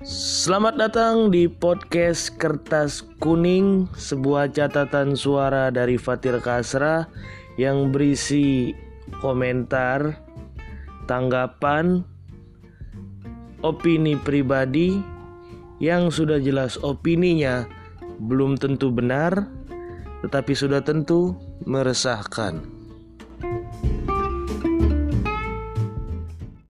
Selamat datang di podcast Kertas Kuning, sebuah catatan suara dari Fatir Kasra yang berisi komentar, tanggapan, opini pribadi yang sudah jelas opininya belum tentu benar, tetapi sudah tentu meresahkan.